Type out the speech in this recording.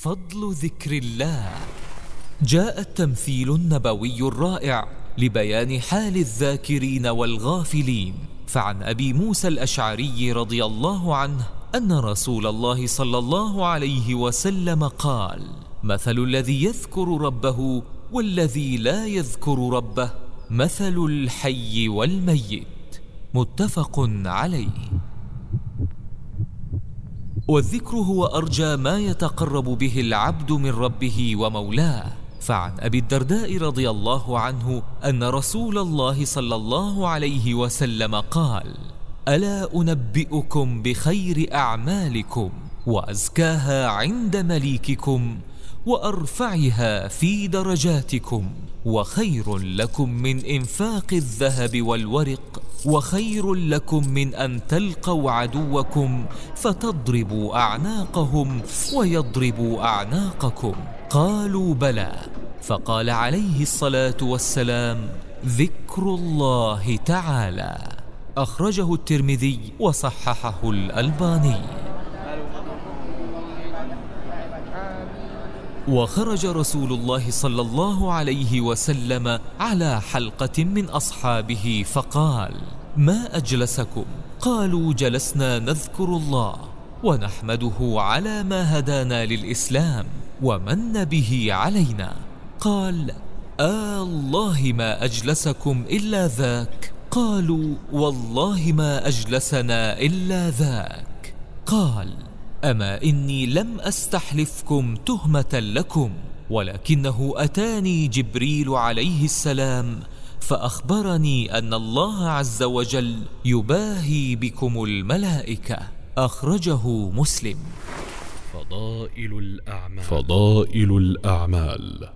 فضل ذكر الله. جاء التمثيل النبوي الرائع لبيان حال الذاكرين والغافلين. فعن أبي موسى الأشعري رضي الله عنه أن رسول الله صلى الله عليه وسلم قال مثل الذي يذكر ربه والذي لا يذكر ربه مثل الحي والميت. متفق عليه. والذكر هو أرجى ما يتقرب به العبد من ربه ومولاه. فعن أبي الدرداء رضي الله عنه أن رسول الله صلى الله عليه وسلم قال ألا أنبئكم بخير أعمالكم وأزكاها عند مليككم وأرفعها في درجاتكم وخير لكم من إنفاق الذهب والورق وخير لكم من أن تلقوا عدوكم فتضربوا أعناقهم ويضربوا أعناقكم. قالوا بلى. فقال عليه الصلاة والسلام ذكر الله تعالى. أخرجه الترمذي وصححه الألباني. وخرج رسول الله صلى الله عليه وسلم على حلقة من أصحابه فقال ما أجلسكم؟ قالوا جلسنا نذكر الله ونحمده على ما هدانا للإسلام ومن به علينا. قال آه الله ما أجلسكم إلا ذاك. قالوا والله ما أجلسنا إلا ذاك. قال أما إني لم أستحلفكم تهمة لكم ولكنه أتاني جبريل عليه السلام فأخبرني أن الله عز وجل يباهي بكم الملائكة. أخرجه مسلم. فضائل الأعمال. فضائل الأعمال.